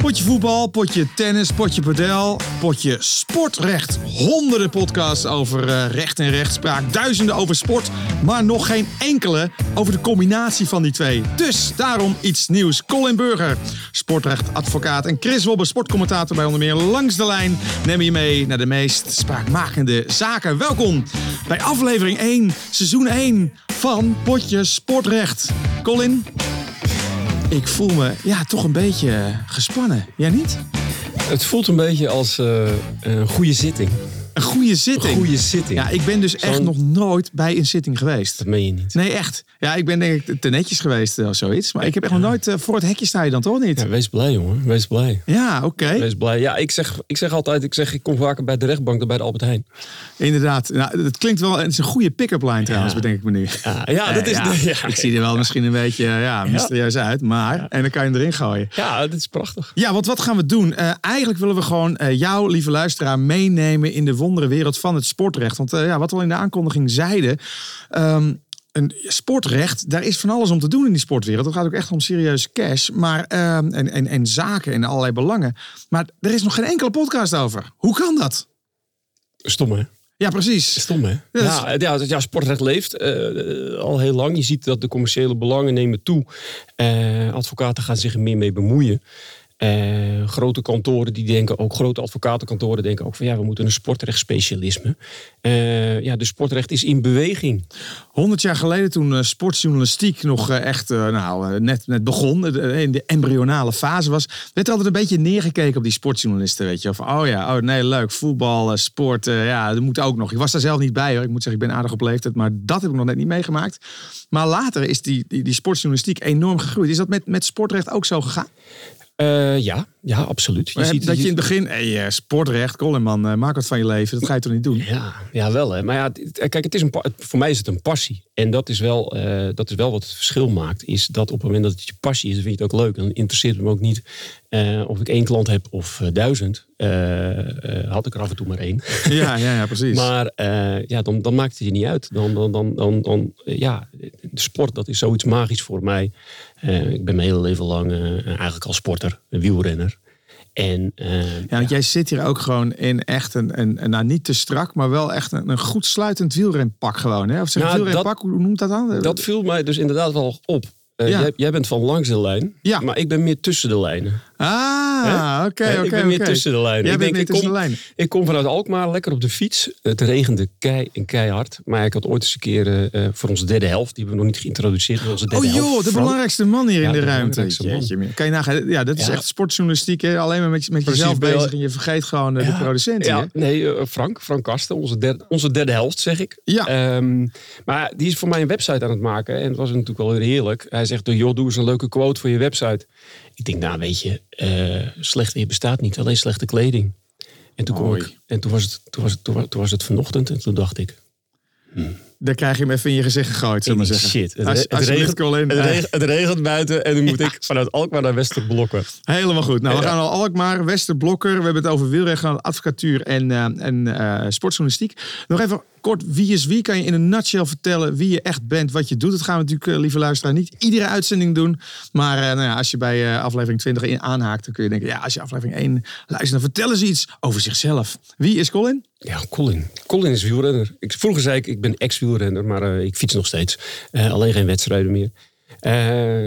Potje voetbal, potje tennis, potje padel, potje sportrecht. Honderden podcasts over eh, recht en rechtspraak. Duizenden over sport, maar nog geen enkele over de combinatie van die twee. Dus daarom iets nieuws. Colin Burger, sportrechtadvocaat en Chris Wobbe, sportcommentator bij onder meer Langs de Lijn. Nemen je mee naar de meest spraakmakende zaken. Welkom bij aflevering 1, seizoen 1 van Potje Sportrecht. Colin, ik voel me ja, toch een beetje gespannen. Jij niet? Het voelt een beetje als uh, een goede zitting. Een goede zitting? Een goede zitting. Ja, ik ben dus echt nog nooit bij een zitting geweest. Dat meen je niet. Nee, echt. Ja, ik ben denk ik te netjes geweest of zoiets. Maar ik heb echt nog nooit uh, voor het hekje sta je dan toch niet? Ja, wees blij jongen, wees blij. Ja, oké. Okay. Wees blij. Ja, ik zeg, ik zeg altijd, ik zeg ik kom vaker bij de rechtbank dan bij de Albert Heijn. Inderdaad. Nou, het klinkt wel, het is een goede pick-up line trouwens, bedenk ik me nu. Ja, ja dat is de, Ik zie er wel misschien een beetje ja, mysterieus uit, maar en dan kan je hem erin gooien. Ja, dat is prachtig. Ja, want wat gaan we doen? Uh, eigenlijk willen we gewoon uh, jou, lieve luisteraar, meenemen in de wondere wereld van het sportrecht. Want uh, ja, wat we al in de aankondiging zeiden. Um, een sportrecht, daar is van alles om te doen in die sportwereld. Het gaat ook echt om serieus cash maar, uh, en, en, en zaken en allerlei belangen. Maar er is nog geen enkele podcast over. Hoe kan dat? Stom hè? Ja, precies. Stom hè? Ja, ja, ja, sportrecht leeft uh, al heel lang. Je ziet dat de commerciële belangen nemen toe. Uh, advocaten gaan zich er meer mee bemoeien. Uh, grote kantoren die denken, ook grote advocatenkantoren denken ook van ja, we moeten een sportrechtsspecialisme. Uh, ja, de sportrecht is in beweging. Honderd jaar geleden, toen uh, sportjournalistiek nog echt nou, net, net begon, in de embryonale fase was, werd er altijd een beetje neergekeken op die sportjournalisten. Weet je, of oh ja, oh nee, leuk, voetbal, sport, ja, dat moet ook nog. Ik was daar zelf niet bij hoor. Ik moet zeggen, ik ben aardig op leeftijd, maar dat heb ik nog net niet meegemaakt. Maar later is die, die, die sportjournalistiek enorm gegroeid. Is dat met, met sportrecht ook zo gegaan? Uh, ja, ja, je Je ziet, dat je in het begin, hey, uh, sportrecht, Coleman, uh, maak wat van je leven. Dat ga je toch niet doen? Ja, ja wel hè. Maar ja, kijk, het is een, voor mij is het een passie. En dat is, wel, dat is wel wat het verschil maakt. Is dat op het moment dat het je passie is, dan vind je het ook leuk. Dan interesseert het me ook niet of ik één klant heb of duizend. had ik er af en toe maar één. Ja, ja, ja precies. maar ja, dan, dan maakt het je niet uit. Dan, dan, dan, dan, dan ja, de sport, dat is zoiets magisch voor mij. Ik ben mijn hele leven lang eigenlijk al sporter, wielrenner. En, uh, ja, want ja. jij zit hier ook gewoon in echt een, een, een nou niet te strak, maar wel echt een, een goed sluitend wielrenpak gewoon. Hè? Of zeg nou, wielrenpak, hoe noemt dat dan? Dat viel mij dus inderdaad wel op. Uh, ja. jij, jij, bent van langs de lijn, ja. maar ik ben meer tussen de lijnen. Ah, oké, oké. Ik ben okay. tussen de lijnen. Jij ik denk, ik kom, de. Ik kom vanuit Alkmaar lekker op de fiets. Het regende kei en keihard. Maar ik had ooit eens een keer uh, voor onze derde helft, die hebben we nog niet geïntroduceerd. Onze derde oh joh, helft, de belangrijkste man hier Ja, in de de ruimte. man. Kan je nagaan, ja, dat is Ja. echt sportjournalistiek. Hè? Alleen maar met, met jezelf bezig en je vergeet gewoon eh, de producent. Ja, nee, eh, Frank, Frank Kasten, onze derde, onze derde helft, zeg ik. Ja. Ehm, maar die is voor mij een website aan het maken. En het was natuurlijk wel weer heerlijk. Hij zegt, joh, doe eens een leuke quote voor je website. Ik denk, nou weet je, eh, slecht weer bestaat niet. Alleen slechte kleding. En toen, kwam Mooi. ik, en toen, was het, toen, was het, toen, was, toen was het vanochtend. En toen dacht ik, Dan krijg je hem even in je gezicht gegooid, zullen we zeggen. shit. Het, Als- het, alsjeblieft, regent, het, regent, het regent buiten. En nu moet ik vanuit Alkmaar naar Westerblokken. Helemaal goed. Nou, we gaan al Alkmaar, Westerblokker. We hebben het over wielrecht, advocatuur en, eh, en eh, sportjournalistiek. Nog even kort, wie is wie? Kan je in een nutshell vertellen wie je echt bent, wat je doet? Dat gaan we natuurlijk, eh, lieve luisteraar, niet iedere uitzending doen. Maar eh, nou ja, als je bij eh, aflevering 20 in aanhaakt, dan kun je denken... ja, als je aflevering 1 luistert, dan vertellen ze iets over zichzelf. Wie is Colin? Ja, Colin. Colin is wielrenner. Ik, vroeger zei ik, ik ben ex-wielrenner, maar ik fiets nog steeds. Alleen geen wedstrijden meer.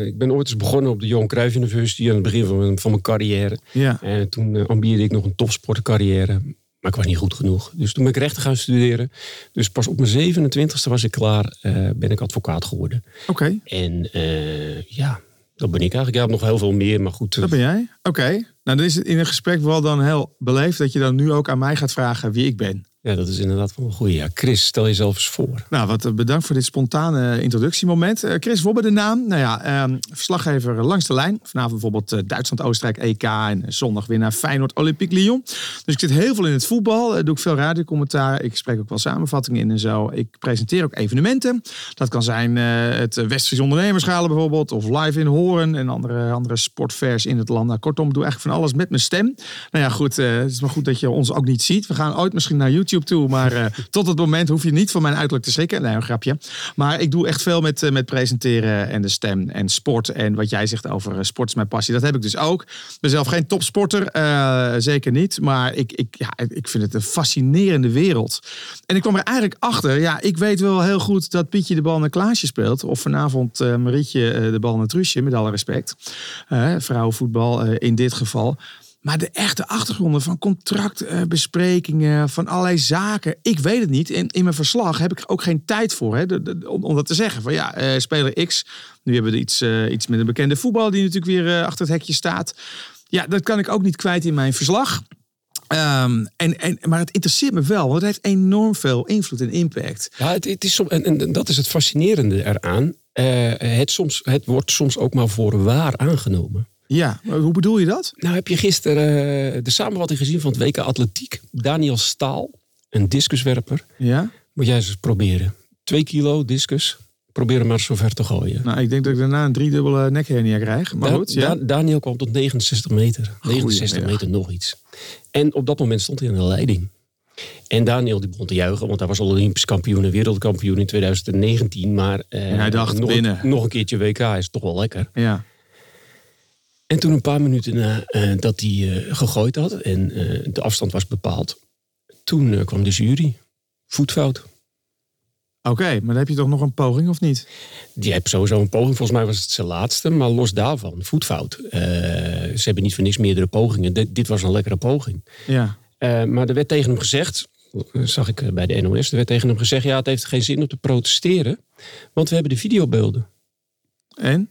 Ik ben ooit eens begonnen op de Johan Cruijff University aan het begin van mijn, van mijn carrière. Ja. En toen eh, ambieerde ik nog een topsportcarrière. Maar ik was niet goed genoeg. Dus toen ben ik rechten gaan studeren. Dus pas op mijn 27e was ik klaar. eh, ben ik advocaat geworden. Oké, En eh, ja, dat ben ik eigenlijk. Ja, nog heel veel meer. Maar goed. dat ben jij. Oké. Nou, dan is het in een gesprek wel dan heel beleefd... dat je dan nu ook aan mij gaat vragen wie ik ben. Ja, dat is inderdaad wel een goeie. Ja, Chris, stel jezelf eens voor. Nou, wat eh, bedankt voor dit spontane introductiemoment. Eh, Chris Wobbe de naam. Nou ja, ehm, verslaggever langs de lijn. Vanavond bijvoorbeeld eh, Duitsland-Oostenrijk EK en zondag weer naar Feyenoord Olympique Lyon. Dus ik zit heel veel in het voetbal. Doe ik veel radiocommentaar. Ik spreek ook wel samenvattingen in en zo. Ik presenteer ook evenementen. Dat kan zijn het Westfries Ondernemerschalen bijvoorbeeld. Of live in Horen en andere, andere sportfairs in het land. Nou, kortom, doe eigenlijk van alles met mijn stem. Nou ja, goed. het is maar goed dat je ons ook niet ziet. We gaan ooit misschien naar YouTube YouTube toe. Maar eh, tot het moment hoef je niet van mijn uiterlijk te schrikken. Nee, een grapje. Maar ik doe echt veel met, eh, met presenteren en de stem en sport. En wat jij zegt over eh, sport is mijn passie. Dat heb ik dus ook. Ik ben zelf geen topsporter. zeker niet. Maar ik, ik, ja, ik vind het een fascinerende wereld. En ik kwam er eigenlijk achter. Ja, ik weet wel heel goed dat Pietje de bal naar Klaasje speelt. Of vanavond Marietje de bal naar Truusje. Met alle respect. Vrouwenvoetbal in dit geval. Maar de echte achtergronden van contractbesprekingen, van allerlei zaken. Ik weet het niet. In, in mijn verslag heb ik ook geen tijd voor hè, om, om dat te zeggen. Van ja, eh, speler X. Nu hebben we iets, eh, iets met een bekende voetbal die natuurlijk weer eh, achter het hekje staat. Ja, dat kan ik ook niet kwijt in mijn verslag. Ehm, en, en, maar het interesseert me wel, want het heeft enorm veel invloed en impact. Ja, het, het is en, en dat is het fascinerende eraan. Het, soms, het wordt soms ook maar voor waar aangenomen. Ja, hoe bedoel je dat? Nou heb je gisteren eh, de samenvatting gezien van het WK Atletiek. Daniel Staal, een discuswerper. Ja? Moet jij eens proberen. Twee kilo discus. Probeer hem maar zo ver te gooien. Nou, ik denk dat ik daarna een driedubbele nekhernia krijg. Maar Da- goed, ja. Da- Daniel kwam tot 69 meter. 69 ja. meter nog iets. En op dat moment stond hij in de leiding. En Daniel die begon te juichen, want hij was al Olympisch kampioen en wereldkampioen in 2019. Maar eh, En hij dacht, nog, binnen. nog een keertje WK is toch wel lekker. ja. En toen een paar minuten na eh, dat hij eh, gegooid had en eh, de afstand was bepaald, toen kwam de jury. Voetfout. Oké, maar dan heb je toch nog een poging of niet? Die heeft sowieso een poging. Volgens mij was het zijn laatste. Maar los daarvan, voetfout. Ze hebben niet voor niks meerdere pogingen. Dit, dit was een lekkere poging. Ja. Maar er werd tegen hem gezegd, zag ik bij de NOS, er werd tegen hem gezegd, ja, het heeft geen zin om te protesteren, want we hebben de videobeelden. En?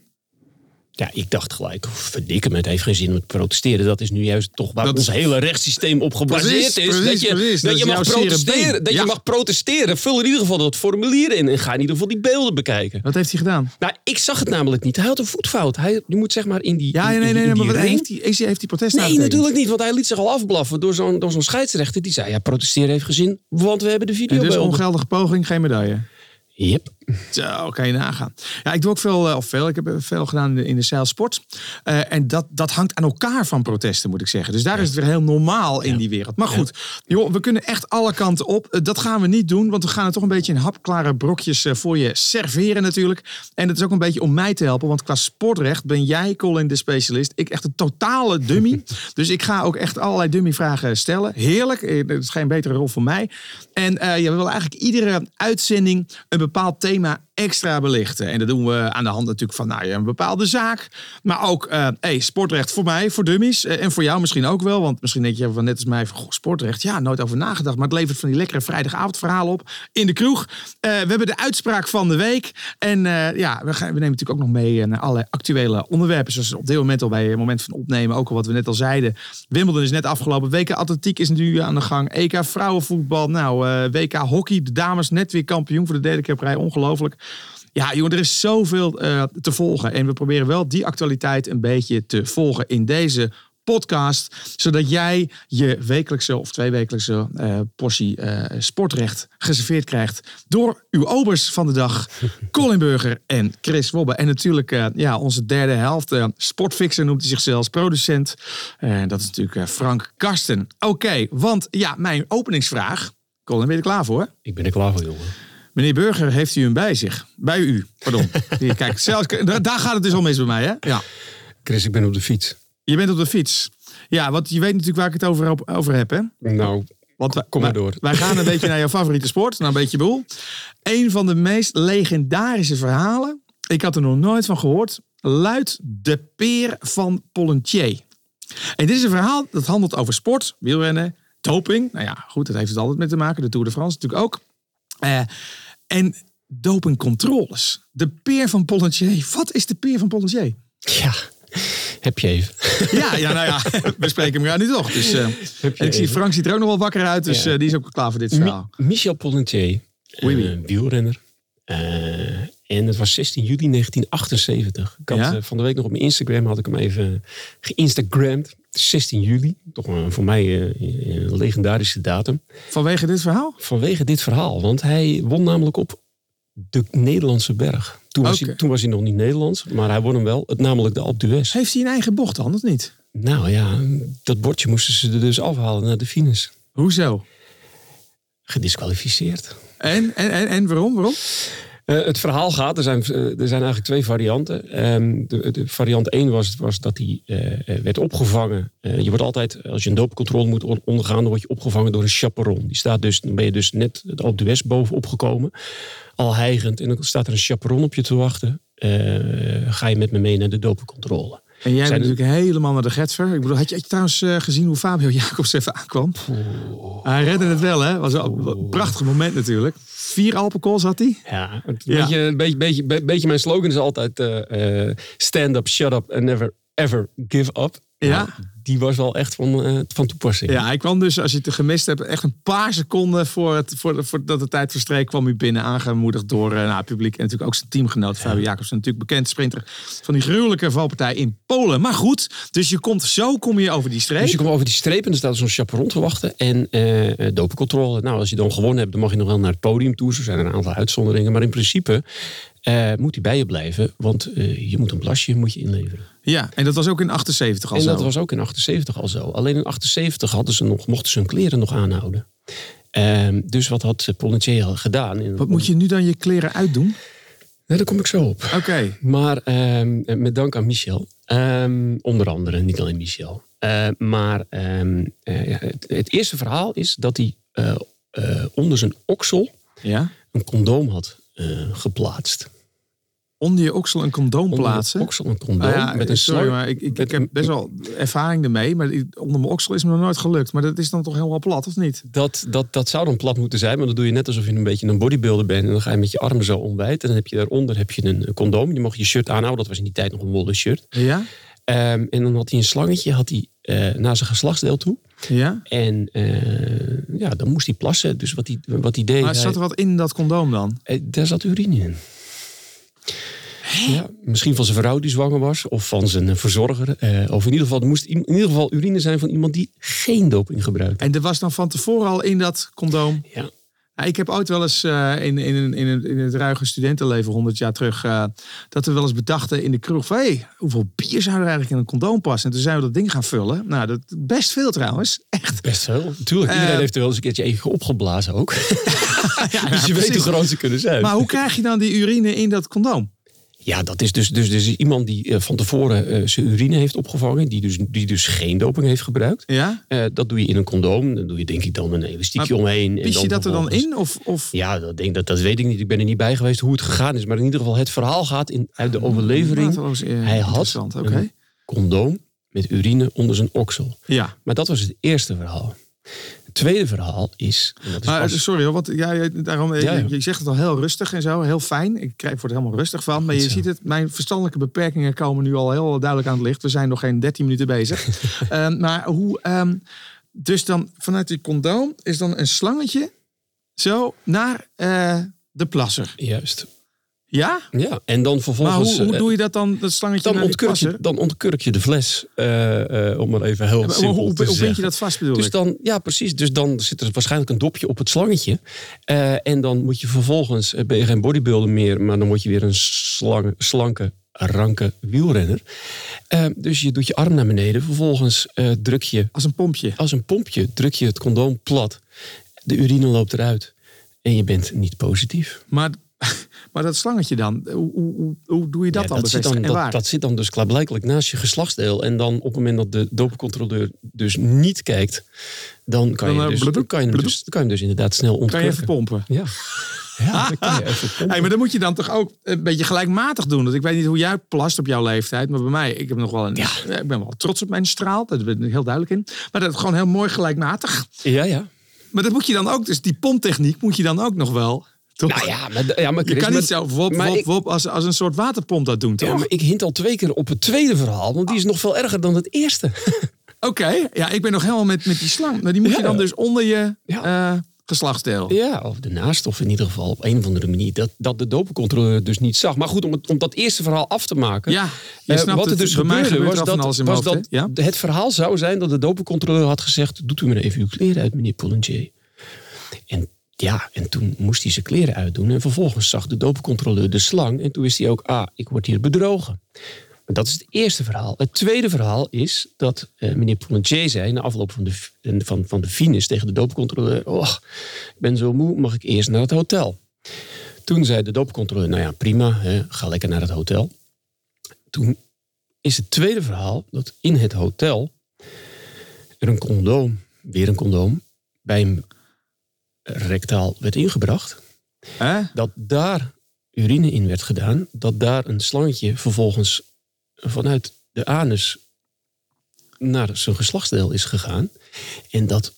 Ja, ik dacht gelijk, verdikke me, het heeft geen zin om te protesteren. Dat is nu juist toch waar Dat ons is- hele rechtssysteem op gebaseerd Precies, is. precies, dat je, precies. dat Dat je mag protesteren. Dat Ja. je mag protesteren. Vul in ieder geval dat formulier in en ga in ieder geval die beelden bekijken. Wat heeft hij gedaan? Nou, ik zag het namelijk niet. Hij had een voetfout. Hij, je moet zeg maar in die. Ja, in- nee, nee, nee, maar wat heeft hij, heeft hij, protest Nee, natuurlijk niet, want hij liet zich al afblaffen door zo'n door zo'n scheidsrechter. Die zei, ja, protesteren heeft gezien, want we hebben de En videobeelden. dus ongeldige poging, geen medaille. Yep. Zo, kan je nagaan. Ja, ik doe ook veel, eh, of veel, ik heb veel gedaan in de, zeilsport. Eh, en dat, dat hangt aan elkaar van protesten, moet ik zeggen. Dus daar is het weer heel normaal in die wereld. Maar goed, joh, we kunnen echt alle kanten op. Eh, dat gaan we niet doen, want we gaan het toch een beetje in hapklare brokjes eh, voor je serveren natuurlijk. En het is ook een beetje om mij te helpen, want qua sportrecht ben jij, Colin, de specialist. Ik echt een totale dummy. dus ik ga ook echt allerlei dummy-vragen stellen. Heerlijk, eh, dat is geen betere rol voor mij. En eh, ja, we willen eigenlijk iedere uitzending een bepaald thema Matt. Extra belichten. En dat doen we aan de hand natuurlijk van nou, een bepaalde zaak. Maar ook eh, hey, sportrecht voor mij, voor dummies. Eh, en voor jou misschien ook wel. Want misschien denk je van net als mij sportrecht. Ja, nooit over nagedacht. Maar het levert van die lekkere vrijdagavondverhalen op in de kroeg. Eh, we hebben de uitspraak van de week. En ja, we, nemen natuurlijk ook nog mee naar allerlei actuele onderwerpen. Zoals op dit moment al bij het moment van opnemen. Ook al wat we net al zeiden. Wimbledon is net afgelopen. WK Atletiek is nu aan de gang. EK vrouwenvoetbal. Nou, WK hockey. De dames net weer kampioen voor de derde keer rij. Ongelooflijk. Ja, jongen, er is zoveel eh, te volgen. En we proberen wel die actualiteit een beetje te volgen in deze podcast. Zodat jij je wekelijkse of tweewekelijkse eh portie eh, sportrecht geserveerd krijgt. Door uw obers van de dag, Colin Burger en Chris Wobbe. En natuurlijk ja, onze derde helft, sportfixer noemt hij zichzelf, producent. En dat is natuurlijk Frank Karsten. Oké, want ja, mijn openingsvraag. Colin, ben je er klaar voor? Ik ben er klaar voor, jongen. Meneer Burger, heeft u hem bij zich? Bij u, pardon. Hier, Kijk, zelfs, daar gaat het dus al mis bij mij, hè? Ja. Chris, ik ben op de fiets. Je bent op de fiets. Ja, want je weet natuurlijk waar ik het over, over heb, hè? Nou, Want wij, Kom maar door. Wij gaan een beetje naar jouw favoriete sport. Nou, een beetje boel. Een van de meest legendarische verhalen. Ik had er nog nooit van gehoord. Luidt de peer van Pollentier. En dit is een verhaal dat handelt over sport, wielrennen, doping. Nou ja, goed, dat heeft het altijd mee te maken. De Tour de France natuurlijk ook. Eh, en dopingcontroles. De peer van Pollentier. Wat is de peer van Pollentier? ja, heb je even. Ja, ja, nou ja, we spreken elkaar nu toch. Dus, eh, Heb je en ik zie. Frank ziet er ook nog wel wakker uit, dus Ja. eh, die is ook klaar voor dit verhaal. Mi- Michel Pollentier, Oui, oui. wielrenner. En het was 16 juli 1978. Ik had, Ja? eh, van de week nog op mijn Instagram had ik hem even geïnstagramd. 16 juli, toch een, voor mij eh, een legendarische datum. Vanwege dit verhaal? Vanwege dit verhaal. Want hij won namelijk op de Nederlandse berg. Toen was, hij, toen was hij nog niet Nederlands, maar hij won hem wel. Het, namelijk de Alpe d'Huez. Heeft hij een eigen bocht dan, of niet? Nou ja, dat bordje moesten ze er dus afhalen naar de finish. Hoezo? gedisqualificeerd. En, en, en, en waarom? waarom? Uh, het verhaal gaat, er zijn, uh, er zijn eigenlijk twee varianten. Um, de, variant 1 was, was dat hij uh, werd opgevangen. je wordt altijd, als je een doopcontrole moet ondergaan, dan word je opgevangen door een chaperon. Die staat dus, dan ben je dus net de west bovenop gekomen, al hijgend. En dan staat er een chaperon op je te wachten. ga je met me mee naar de dopencontrole. En jij bent natuurlijk helemaal naar de Getver. Ik bedoel, had je, had je trouwens uh, gezien hoe Fabio Jacobs even aankwam? Oeh. Hij redde het wel, hè? Was een prachtig moment natuurlijk. Vier Alpencols had hij. Ja, een beetje, een beetje, beetje, beetje mijn slogan is altijd uh, uh, stand up, shut up and never ever give up. Ja. Nou, die was wel echt van, uh, van toepassing. Ja, hij kwam dus, als je het gemist hebt, echt een paar seconden voor het, voor, voordat de tijd verstreek, kwam hij binnen, aangemoedigd door uh, nou, het publiek en natuurlijk ook zijn teamgenoot, Fabio ja. Jacobsen, natuurlijk bekend sprinter van die gruwelijke valpartij in Polen. Maar goed, dus je komt, zo kom je over die streep. Dus je komt over die streep en er staat zo'n chaperon te wachten en uh, dopencontrole. Nou, als je dan gewonnen hebt, dan mag je nog wel naar het podium toe. Er zijn een aantal uitzonderingen, maar in principe uh, moet hij bij je blijven, want je moet een plasje moet je inleveren. Ja, en dat was ook in 78 al en zo. dat was ook in 78 al zo. Alleen in 78 hadden ze nog, mochten ze hun kleren nog aanhouden. Uh, dus wat had Pollentier al gedaan? In, wat moet je nu dan je kleren uitdoen? Nee, daar kom ik zo op. Oké. Okay. Maar ehm, met dank aan Michel. Ehm, onder andere, niet alleen Michel. Uh, maar uh, het, het, eerste verhaal is dat hij uh, onder zijn oksel ja? een condoom had geplaatst. Onder je oksel een condoom plaatsen? Onder oksel een condoom. Ah, ja, met een sorry, maar ik, ik, ik, heb best wel ervaring ermee. Maar onder mijn oksel is me nog nooit gelukt. Maar dat is dan toch helemaal plat, of niet? Dat, dat, dat zou dan plat moeten zijn. Maar dan doe je net alsof je een beetje een bodybuilder bent. En dan ga je met je armen zo omwijd. En dan heb je daaronder heb je een condoom. Je mag je shirt aanhouden. Dat was in die tijd nog een wollen shirt. Ja? Um, en dan had hij een slangetje had hij, uh, naar zijn geslachtsdeel toe. Ja? En uh, ja, dan moest hij plassen. Dus wat hij, wat hij deed... Maar zat er wat in dat condoom dan? Uh, daar zat urine in. Ja, misschien van zijn vrouw die zwanger was, of van zijn verzorger. Uh, of in ieder geval, er moest in ieder geval urine zijn van iemand die geen doping gebruikte. En er was dan van tevoren al in dat condoom? Ja. Ja, ik heb ooit wel eens uh, in, in, in, in, het ruige studentenleven, 100 jaar terug, uh, dat we wel eens bedachten in de kroeg van, hey, hoeveel bier zou er eigenlijk in een condoom passen? En toen zijn we dat ding gaan vullen. Nou, dat best veel trouwens. Echt. Best veel. Natuurlijk, iedereen uh, heeft er wel eens een keertje even opgeblazen ook. ja, dus je weet hoe groot ze kunnen zijn. Maar hoe krijg je dan die urine in dat condoom? Ja, dat is dus, dus, dus iemand die uh, van tevoren uh, zijn urine heeft opgevangen. Die dus, die dus geen doping heeft gebruikt. Ja? Uh, dat doe je in een condoom. Dan doe je denk ik dan een elastiekje omheen. Pis je dat er dan in? Of, of? Ja, dat, denk, dat, dat weet ik niet. Ik ben er niet bij geweest hoe het gegaan is. Maar in ieder geval, het verhaal gaat in, uit de overlevering. Was, Hij had okay. een condoom met urine onder zijn oksel. Ja. Maar dat was het eerste verhaal. Het tweede verhaal is. Maar, pas, sorry hoor, want ja, daarom, Ja, ja. je zegt het al heel rustig en zo, heel fijn. Ik krijg voor het helemaal rustig van. Maar je zo. ziet het, mijn verstandelijke beperkingen komen nu al heel duidelijk aan het licht. We zijn nog geen 13 minuten bezig. um, maar hoe, um, dus dan vanuit die condoom is dan een slangetje zo naar uh, de plasser. Juist. Ja? Ja, en dan Maar vervolgens. hoe, hoe eh, doe je dat dan, dat slangetje dan ontkurk, je, dan ontkurk je de fles. eh, eh, om maar even heel Ja, maar simpel hoe, te hoe bind je dat vast bedoel Dus ik? dan, ja, precies. Dus dan zit er waarschijnlijk een dopje op het slangetje. En dan moet je vervolgens, ben je geen bodybuilder meer, maar dan word je weer een slanke, ranke wielrenner. Dus je doet je arm naar beneden. Vervolgens druk je Als een pompje. als een pompje, druk je het condoom plat. De urine loopt eruit. En je bent niet positief. Maar, maar dat slangetje dan, hoe, hoe, hoe, doe je dat Ja, dan zit bevestigen? dan, en dat, waar? dat zit dan dus klaarblijkelijk naast je geslachtsdeel. En dan op het moment dat de dopencontroleur dus niet kijkt, dan kan, Dan, je, eh, dus, kan, je dus, kan je dus inderdaad snel kan je ontkurken. even pompen? Ja, ja dan kan je even. Hey, maar dan moet je dan toch ook een beetje gelijkmatig doen. Want ik weet niet hoe jij plast op jouw leeftijd. Maar bij mij, ik, heb nog wel een, Ja. ik ben wel trots op mijn straal. Daar ben ik heel duidelijk in. Maar dat is gewoon heel mooi gelijkmatig. Ja, ja. Maar dat moet je dan ook, dus die pomptechniek moet je dan ook nog wel. Toch? Nou ja, maar, ja, maar je kan niet zo wop, wop, ik- wop, als, als een soort waterpomp dat doen, toch? Ja, maar ik hint al twee keer op het tweede verhaal, want die is nog veel erger dan het eerste. Oké, ja, ik ben nog helemaal met, met die slang. Maar die moet je dan dus onder je Ja. geslachtsdeel. Ja, of ernaast, of in ieder geval op een of andere manier. Dat, dat de dopencontroleur dus niet zag. Maar goed, om, het, om dat eerste verhaal af te maken. Ja, je Eh, wat er het. dus gebeurde gebeurt was dat, was hoofd? Ja? het verhaal zou zijn dat de dopencontroleur had gezegd... doet u maar even uw kleren uit, meneer Pollentier. En ja, en toen moest hij zijn kleren uitdoen. En vervolgens zag de dopencontroleur de slang. En toen wist hij ook, ah, ik word hier bedrogen. Maar Dat is het eerste verhaal. Het tweede verhaal is dat eh, meneer Pollentier zei na afloop van de, van, van de finis tegen de doopcontroleur: Oh, ik ben zo moe, mag ik eerst naar het hotel? Toen zei de doopcontroleur: Nou ja, prima, hè, ga lekker naar het hotel. Toen is het tweede verhaal dat in het hotel er een condoom, weer een condoom, bij hem rectaal werd ingebracht. Dat daar urine in werd gedaan. Dat daar een slangetje vervolgens vanuit de anus naar zijn geslachtsdeel is gegaan. En dat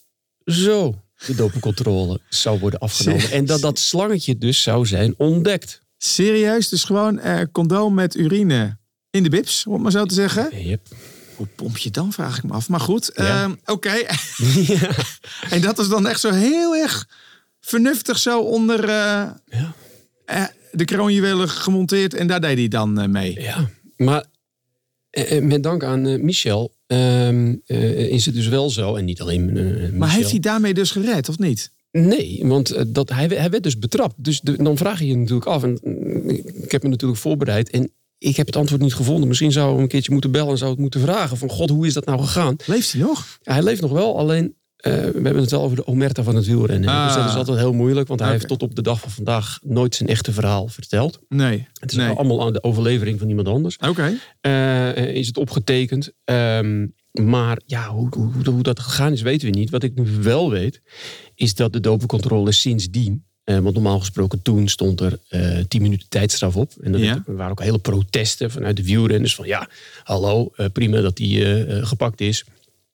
zo de dopencontrole zou worden afgenomen. En dat dat slangetje dus zou zijn ontdekt. Serieus? Dus gewoon eh, condoom met urine in de bips, om het maar zo te zeggen? Yep. Hoe pomp je dan, vraag ik me af. Maar goed, Ja. ehm, oké. en dat is dan echt zo heel erg vernuftig zo onder eh, Ja. eh, de kroonjuwelen gemonteerd. En daar deed hij dan eh, mee. Ja, maar met dank aan Michel ehm, eh, is het dus wel zo. En niet alleen. Maar heeft hij daarmee dus gered, of niet? Nee, want dat, hij, hij werd dus betrapt. Dus de- dan vraag je je natuurlijk af. En ik heb me natuurlijk voorbereid. En ik heb het antwoord niet gevonden. Misschien zou ik een keertje moeten bellen en zou het moeten vragen. Van god, hoe is dat nou gegaan? Leeft hij nog? Ja, hij leeft nog wel, alleen eh, we hebben het wel over de omerta van het wielrennen. Ah. Dus dat is altijd heel moeilijk, want hij heeft tot op de dag van vandaag nooit zijn echte verhaal verteld. Nee. Het is nee. allemaal aan de overlevering van iemand anders. Oké. Eh, is het opgetekend. Ehm, maar ja, hoe, hoe, hoe- hoe dat gegaan is, weten we niet. Wat ik nu wel weet, is dat de dopencontrole sindsdien... eh, want normaal gesproken toen stond er eh 10 minuten tijdstraf op. En er Ja. waren ook hele protesten vanuit de wielrenners. Van ja, hallo, eh, prima dat hij gepakt is.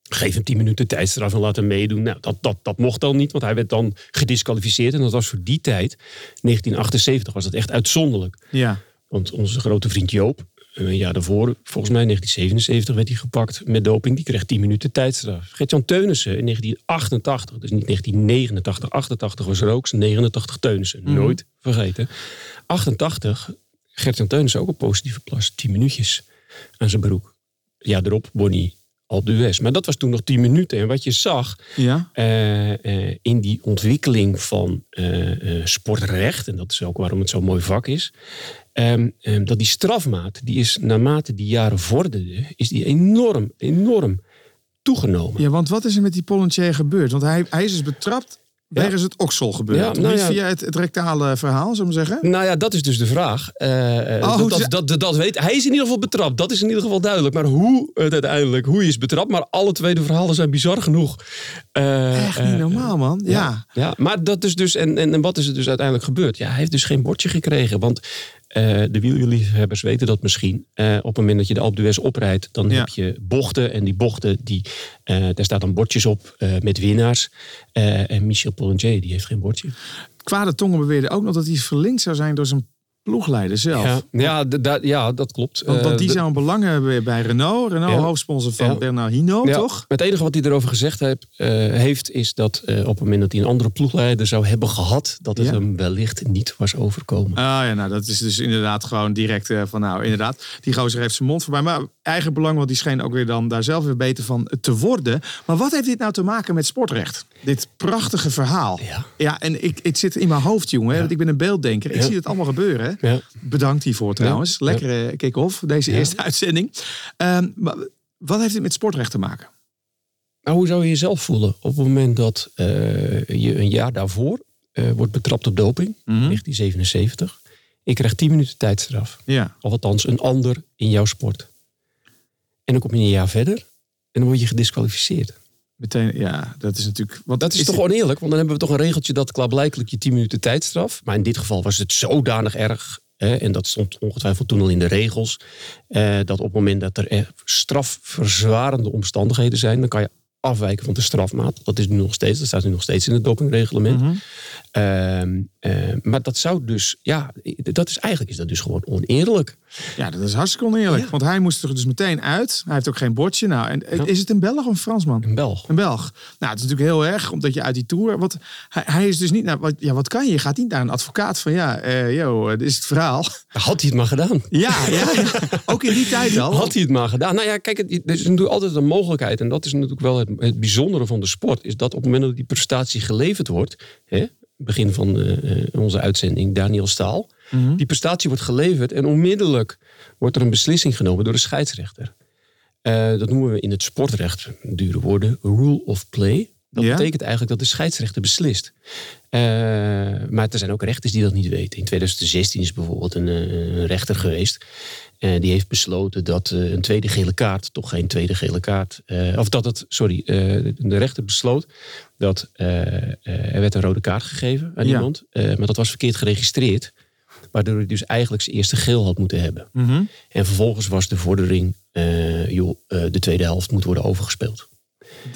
Geef hem 10 minuten tijdstraf en laat hem meedoen. Nou, dat, dat, dat mocht dan niet, want hij werd dan gedisqualificeerd. En dat was voor die tijd, 1978, was dat echt uitzonderlijk. Ja. Want onze grote vriend Joop, een jaar daarvoor, volgens mij in 1977, werd hij gepakt met doping. Die kreeg 10 minuten tijdstraf. Gert-Jan Teunissen in 1988, dus niet 1989, 88 was er ook, 89 Teunissen. Nooit vergeten. 88, Gert-Jan Teunissen ook een positieve plas, 10 minuutjes aan zijn broek. Ja, erop, Bonnie op de West. Maar dat was toen nog 10 minuten. En wat je zag, Ja. eh, eh, in die ontwikkeling van eh, sportrecht, en dat is ook waarom het zo'n mooi vak is, ehm, ehm, dat die strafmaat, die is naarmate die jaren vorderden, is die enorm, enorm toegenomen. Ja, want wat is er met die Pollentier gebeurd? Want hij, hij is dus betrapt. Wegens het oksel gebeurd. Ja, nou ja. via het, het rectale verhaal, zullen we zeggen? Nou ja, dat is dus de vraag. Eh, eh, Oh, dat, dat, dat, dat weet, hij is in ieder geval betrapt. Dat is in ieder geval duidelijk. Maar hoe het uiteindelijk, hoe hij is betrapt. Maar alle twee de verhalen zijn bizar genoeg. Eh, Echt niet normaal, man. Ja. Ja, maar dat is dus. En, en, en wat is er dus uiteindelijk gebeurd? Ja, hij heeft dus geen bordje gekregen. Want eh, de wielerliefhebbers weten dat misschien. Eh, op het moment dat je de Alpe d'Huez oprijdt, dan Ja. heb je bochten. En die bochten, die, eh, daar staan dan bordjes op met winnaars. En Michel Pollentier, die heeft geen bordje. Kwade tongen beweerden ook nog dat hij verlinkt zou zijn door zijn ploegleider zelf. Ja, ja, da- ja, dat klopt. Want, want die Eh, zou een belang hebben bij Renault. Renault, Ja. hoofdsponsor van Ja. Bernard Hinault, Ja, toch? Het enige wat hij erover gezegd heeft, eh, heeft is dat eh, op het moment dat hij een andere ploegleider zou hebben gehad, dat het hem wellicht niet was overkomen. Ah ja, nou dat is dus inderdaad gewoon direct van nou inderdaad. Die gozer heeft zijn mond voorbij. Maar eigen belang, want die scheen ook weer dan daar zelf weer beter van te worden. Maar wat heeft dit nou te maken met sportrecht? Dit prachtige verhaal. Ja. Ja, en ik, het zit in mijn hoofd, jongen. Want ik ben een beelddenker. Ik zie het allemaal gebeuren. Ja. Bedankt hiervoor trouwens. Ja. Lekkere kick-off, deze eerste uitzending. Ehm, maar wat heeft dit met sportrecht te maken? Maar hoe zou je jezelf voelen op het moment dat eh, je een jaar daarvoor eh, wordt betrapt op doping, Mhm. 1977. Ik krijg 10 minuten tijdstraf. Ja. Of althans een ander in jouw sport. En dan kom je een jaar verder en dan word je gedisqualificeerd. Meteen, ja, dat is natuurlijk... Want Dat is, toch oneerlijk, want dan hebben we toch een regeltje dat klaarblijkelijk je 10 minuten tijdstraf. Maar in dit geval was het zodanig erg. Hè, en dat stond ongetwijfeld toen al in de regels. eh, dat op het moment dat er eh, strafverzwarende omstandigheden zijn, dan kan je afwijken van de strafmaat. Dat is nu nog steeds, dat staat nu nog steeds in het dopingreglement. Ehm, eh, maar dat zou dus, ja, dat is eigenlijk is dat dus gewoon oneerlijk. Ja, dat is hartstikke oneerlijk. Ja. Want hij moest er dus meteen uit. Hij heeft ook geen bordje. Nou, en Ja. is het een Belg of een Fransman? Een Belg. Een Belg. Nou, het is natuurlijk heel erg, omdat je uit die tour. Want hij, hij is dus niet naar. Wat, ja, wat kan je? Je gaat niet naar een advocaat van ja, eh yo, dit is het verhaal. Had hij het maar gedaan. Ja, ja, ja. ook in die tijd al. Had hij het maar gedaan. Nou ja, kijk, het, er is natuurlijk altijd een mogelijkheid. En dat is natuurlijk wel het, het bijzondere van de sport. Is dat op het moment dat die prestatie geleverd wordt. Hè, begin van eh, eh, onze uitzending, Daniel Staal. Mhm. Die prestatie wordt geleverd en onmiddellijk wordt er een beslissing genomen door de scheidsrechter. Eh, dat noemen we in het sportrecht, dure woorden, rule of play. Dat Ja? betekent eigenlijk dat de scheidsrechter beslist. Maar er zijn ook rechters die dat niet weten. In 2016 is bijvoorbeeld een, een rechter geweest. Eh, die heeft besloten dat eh, een tweede gele kaart toch geen tweede gele kaart. eh, of dat het, sorry, de rechter besloot dat er werd een rode kaart gegeven aan Ja. iemand. maar dat was verkeerd geregistreerd. Waardoor hij dus eigenlijk zijn eerste geel had moeten hebben. Mhm. En vervolgens was de vordering, joh, de tweede helft moet worden overgespeeld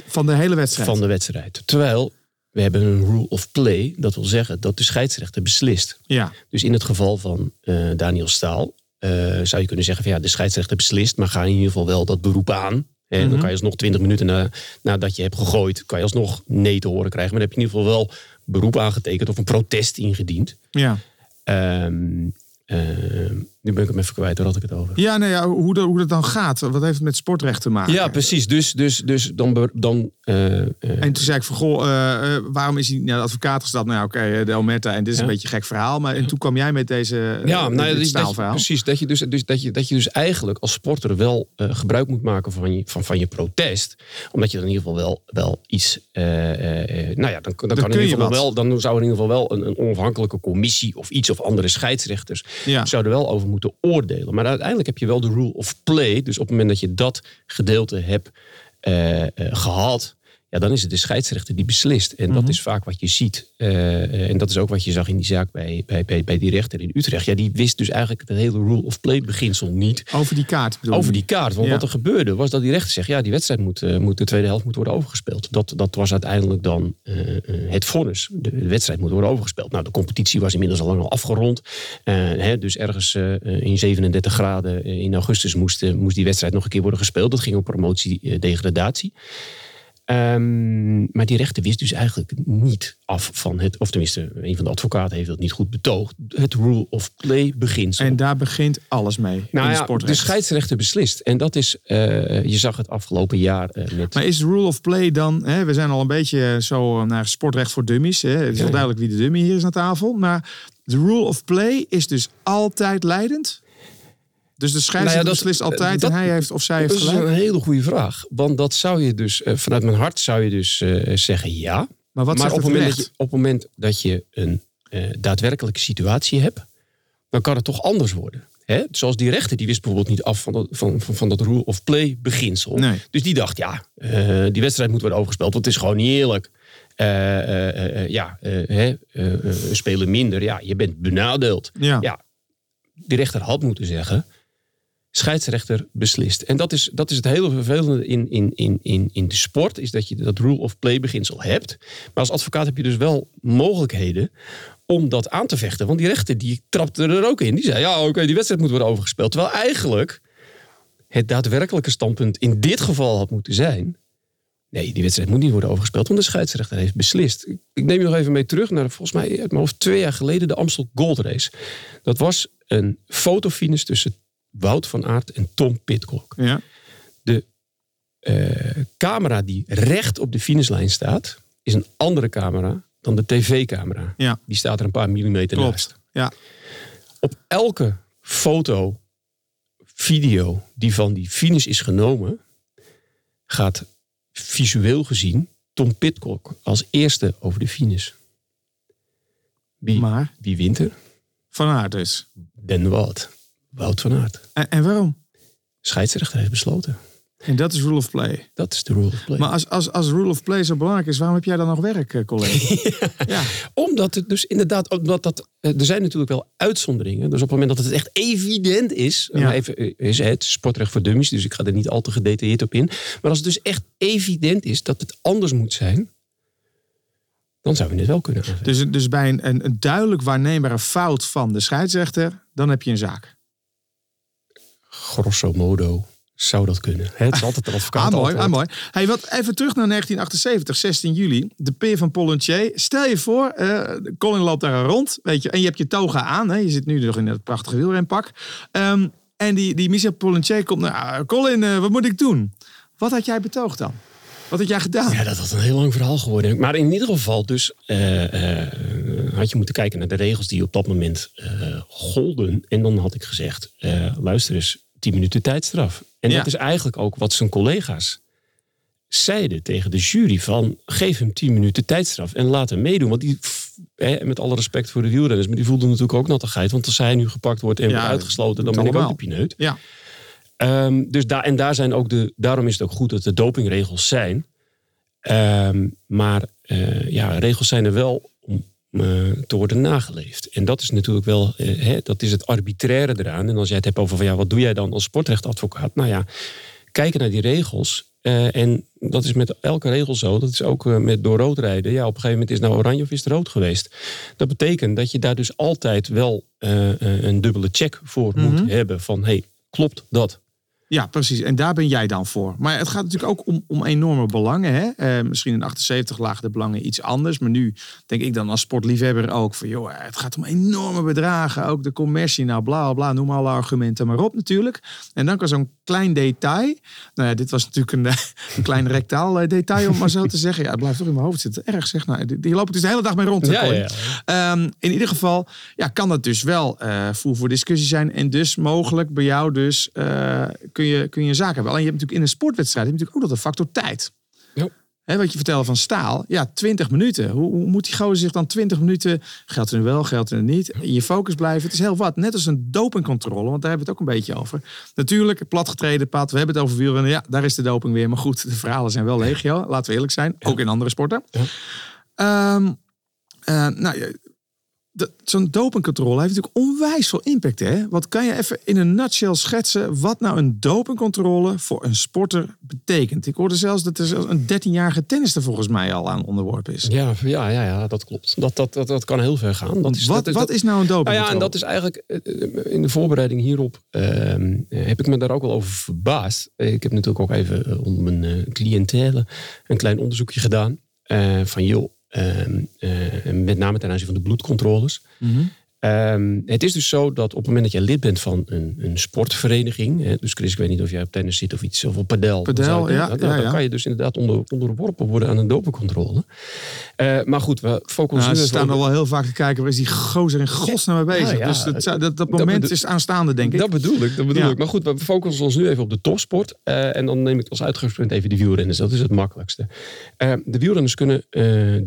Van de hele wedstrijd. van de wedstrijd. Terwijl we hebben een rule of play, dat wil zeggen dat de scheidsrechter beslist. Ja. Dus in het geval van Daniel Staal eh, zou je kunnen zeggen van ja, de scheidsrechter beslist, maar ga in ieder geval wel dat beroep aan. Mhm. Dan kan je alsnog 20 minuten na, nadat je hebt gegooid, kan je alsnog nee te horen krijgen. Maar dan heb je in ieder geval wel beroep aangetekend of een protest ingediend. Ja. Ehm, ehm, nu ben ik hem even kwijt, daar had ik het over. Ja, nou ja, hoe, dat, hoe dat dan gaat. Wat heeft het met sportrecht te maken? Ja, precies. Dus, dus, dus dan, dan eh, eh, En toen zei ik van, goh, eh, waarom is hij naar de advocaat gestapt? Nou ja, oké, eh, de Omerta. En dit is een beetje een gek verhaal. Maar en toen kwam jij met deze Ja, nou, dit dus dat je, staalverhaal. precies. Dat je, dus, dus, dat, je, dat je dus eigenlijk als sporter wel gebruik moet maken van je, van, van je protest. Omdat je dan in ieder geval wel, wel iets. nou ja, dan, dan, kan in ieder geval wel. Dan zou er in ieder geval wel een, een onafhankelijke commissie of iets of andere scheidsrechters. Ja. zouden wel over moeten oordelen. Maar uiteindelijk heb je wel de rule of play. Dus op het moment dat je dat gedeelte hebt eh, gehad. Ja, dan is het de scheidsrechter die beslist. En Mhm. dat is vaak wat je ziet. Eh, eh, en dat is ook wat je zag in die zaak bij, bij, bij, bij die rechter in Utrecht. Ja, die wist dus eigenlijk het hele rule of play beginsel niet. Over die kaart bedoel Over die kaart. Want Ja. wat er gebeurde was dat die rechter zegt... ja, die wedstrijd moet, eh, moet de tweede helft moet worden overgespeeld. Dat, dat was uiteindelijk dan het vonnis. De, de wedstrijd moet worden overgespeeld. Nou, de competitie was inmiddels al lang al afgerond. Hè, dus ergens in 37 graden in augustus moest, moest die wedstrijd nog een keer worden gespeeld. Dat ging om promotie-degradatie. Ehm, maar die rechter wist dus eigenlijk niet af van het... of tenminste, een van de advocaten heeft dat niet goed betoogd... het rule of play beginsel. En daar begint alles mee Nou de ja, de scheidsrechter beslist. En dat is, eh, je zag het afgelopen jaar eh, met... Maar is rule of play dan, hè, we zijn al een beetje zo naar sportrecht voor dummies. Hè. Het is wel Ja. duidelijk wie de dummy hier is aan tafel. Maar de rule of play is dus altijd leidend. Dus de scheidsrechter Nou ja, beslist altijd dat- en hij heeft of zij heeft dat is een hele goede vraag. Want dat zou je dus, eh, vanuit mijn hart zou je dus eh, zeggen ja. Maar wat maar op het moment dat je, op het moment dat je een eh, daadwerkelijke situatie hebt, dan kan het toch anders worden. Hè? Zoals die rechter, die wist bijvoorbeeld niet af van dat, van, van, van dat rule of play beginsel. Nee. Dus die dacht, ja, die wedstrijd moet worden overgespeeld, want het is gewoon niet eerlijk. Ja, spelen minder, ja, je bent benadeeld. Ja. Ja, die rechter had moeten zeggen. Scheidsrechter beslist. En dat is, dat is het hele vervelende in, in, in, in, in de sport. Is dat je dat rule of play beginsel hebt. Maar als advocaat heb je dus wel mogelijkheden om dat aan te vechten. Want die rechter die trapte er ook in. Die zei, ja oké, die wedstrijd moet worden overgespeeld. Terwijl eigenlijk het daadwerkelijke standpunt in dit geval had moeten zijn... Nee, die wedstrijd moet niet worden overgespeeld, want de scheidsrechter heeft beslist. Ik- neem je nog even mee terug naar, volgens mij, uit twee jaar geleden, de Amstel Gold Race. Dat was een fotofinish tussen Wout van Aert en Tom Pitcock. Ja. De eh, camera die recht op de finishlijn staat, is een andere camera dan de tv-camera. Ja. Die staat er een paar millimeter Klopt. naast. Ja. Op elke foto, video die van die finish is genomen, gaat visueel gezien Tom Pitcock als eerste over de finish. Wie, Maar wie wint er? van aard dus. Den Wout. Wout van Aert. En, en waarom? Scheidsrechter heeft besloten. En dat is rule of play. Dat is de rule of play. Maar als, als, als rule of play zo belangrijk is, waarom heb jij dan nog werk, eh, collega? ja. Omdat het dus inderdaad, omdat dat, eh, er zijn natuurlijk wel uitzonderingen. Dus op het moment dat het echt evident is, Ja. maar even, eh, is het sportrecht voor dummies, dus ik ga er niet al te gedetailleerd op in. Maar als het dus echt evident is dat het anders moet zijn, dan zouden we het wel kunnen aanvechten. Dus, dus bij een, een, een duidelijk waarneembare fout van de scheidsrechter, dan heb je een zaak. Grosso modo zou dat kunnen. Het is altijd een advocaat. Ah, mooi, ah, mooi. Hey, wat, even terug naar 1978, 16 juli. De peer van Pollentier. Stel je voor, eh, Colin loopt daar rond, weet je, en je hebt je toga aan. Hè, je zit nu nog in dat prachtige wielrenpak. Ehm, en die, die Michel Pollentier komt, nou, Colin, eh, wat moet ik doen? Wat had jij betoogd dan? Wat had jij gedaan? Ja, dat had een heel lang verhaal geworden. Maar in ieder geval dus... eh, had je moeten kijken naar de regels die op dat moment uh, golden. En dan had ik gezegd, luister eens, 10 minuten tijdstraf. En Ja. dat is eigenlijk ook wat zijn collega's zeiden tegen de jury van geef hem 10 minuten tijdstraf en laat hem meedoen. Want die, hè, met alle respect voor de wielrenners, maar die voelden natuurlijk ook nattigheid. Want als hij nu gepakt wordt en Ja, wordt uitgesloten, dan ben ik ook de pineut. Ja. Ehm, dus daar, en daar zijn ook de, daarom is het ook goed dat er dopingregels zijn. Ehm, maar eh, ja, regels zijn er wel eh, te worden nageleefd. En dat is natuurlijk wel, eh, hè, dat is het arbitraire eraan. En als jij het hebt over van ja, wat doe jij dan als sportrechtadvocaat? Nou ja, kijken naar die regels. eh, en dat is met elke regel zo. Dat is ook met door rood rijden. Ja, op een gegeven moment is nou oranje of is het rood geweest. Dat betekent dat je daar dus altijd wel een dubbele check voor Mhm. moet hebben. Van hey, klopt dat? Ja, precies. En daar ben jij dan voor. Maar het gaat natuurlijk ook om, om enorme belangen. Hè? Eh, misschien in 78 lagen de belangen iets anders. Maar nu denk ik dan als sportliefhebber ook van... joh, het gaat om enorme bedragen. Ook de commercie, nou bla bla, noem alle argumenten maar op natuurlijk. En dan kan zo'n klein detail... Nou ja, dit was natuurlijk een, eh, een klein rectaal eh, detail om maar zo te zeggen. Ja, het blijft toch in mijn hoofd zitten. Erg zeg. Nou, die, die loop ik dus de hele dag mee rond. Ja, ja, Ehm, in ieder geval ja, kan dat dus wel eh voer voor discussie zijn. En dus mogelijk bij jou dus eh, kun, je, kun je een zaak hebben. Alleen je hebt natuurlijk in een sportwedstrijd heb je natuurlijk ook nog de factor tijd. Ja. Wat je vertelde van staal. Ja, 20 minuten. Hoe, hoe moet die gozer zich dan 20 minuten... Geldt er nu wel, geldt er niet. In je focus blijven. Het is heel wat. Net als een dopingcontrole. Want daar hebben we het ook een beetje over. Natuurlijk, platgetreden pad. We hebben het over wielrennen. Ja, daar is de doping weer. Maar goed, de verhalen zijn wel legio. Laten we eerlijk zijn. Ook in andere sporten. Ja. Ehm, eh, nou, ja, dat- zo'n dopingcontrole heeft natuurlijk onwijs veel impact. Hè? Wat kan je even in een nutshell schetsen wat nou een dopingcontrole voor een sporter betekent? Ik hoorde zelfs dat er zelfs een 13-jarige tennister volgens mij al aan onderworpen is. Ja, ja, ja, ja dat klopt. Dat, dat, dat, dat kan heel ver gaan. Dat is, wat, dat wat is nou een Nou dopingcontrole? ja, en dat is eigenlijk eh, in de voorbereiding hierop ehm, eh, heb ik me daar ook wel over verbaasd. Eh, Ik heb natuurlijk ook even eh, onder mijn eh, cliëntele een klein onderzoekje gedaan. eh, van joh, eh, met name ten aanzien van de bloedcontroles. Mhm. Ehm, het is dus zo dat op het moment dat jij lid bent van een, een sportvereniging. Hè, dus Chris, ik weet niet of jij op tennis zit of iets, of op padel. Padel, dan je- ja, dan, ja, dan ja. kan je dus inderdaad onder, onderworpen worden aan een dopingcontrole. Eh, maar goed, we focussen Nou, ze staan al wel heel vaak te kijken, waar is die gozer in godsnaam mee bezig? Dus dat, dat, dat Dat moment is aanstaande, denk ik. Dat bedoel ik, dat bedoel ik. Maar goed, we focussen ons nu even op de topsport. Eh, en dan neem ik als uitgangspunt even de wielrenners. Dat is het makkelijkste. Eh, de wielrenners kunnen